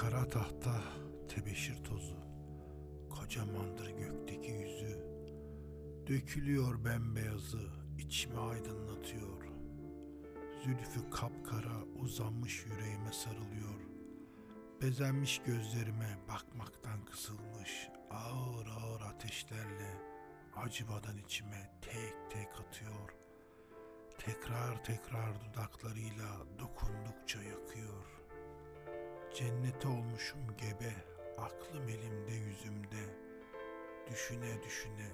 Kara tahta tebeşir tozu. Kocamandır gökteki yüzü. Dökülüyor bembeyazı içimi aydınlatıyor. Zülfü kapkara uzanmış yüreğime sarılıyor. Bezenmiş gözlerime bakmaktan kısılmış Ağır ağır ateşlerle acımadan içime tek tek atıyor. Tekrar tekrar dudaklarıyla yakıyor Cennete olmuşum gebe, aklım elimde yüzümde. Düşüne düşüne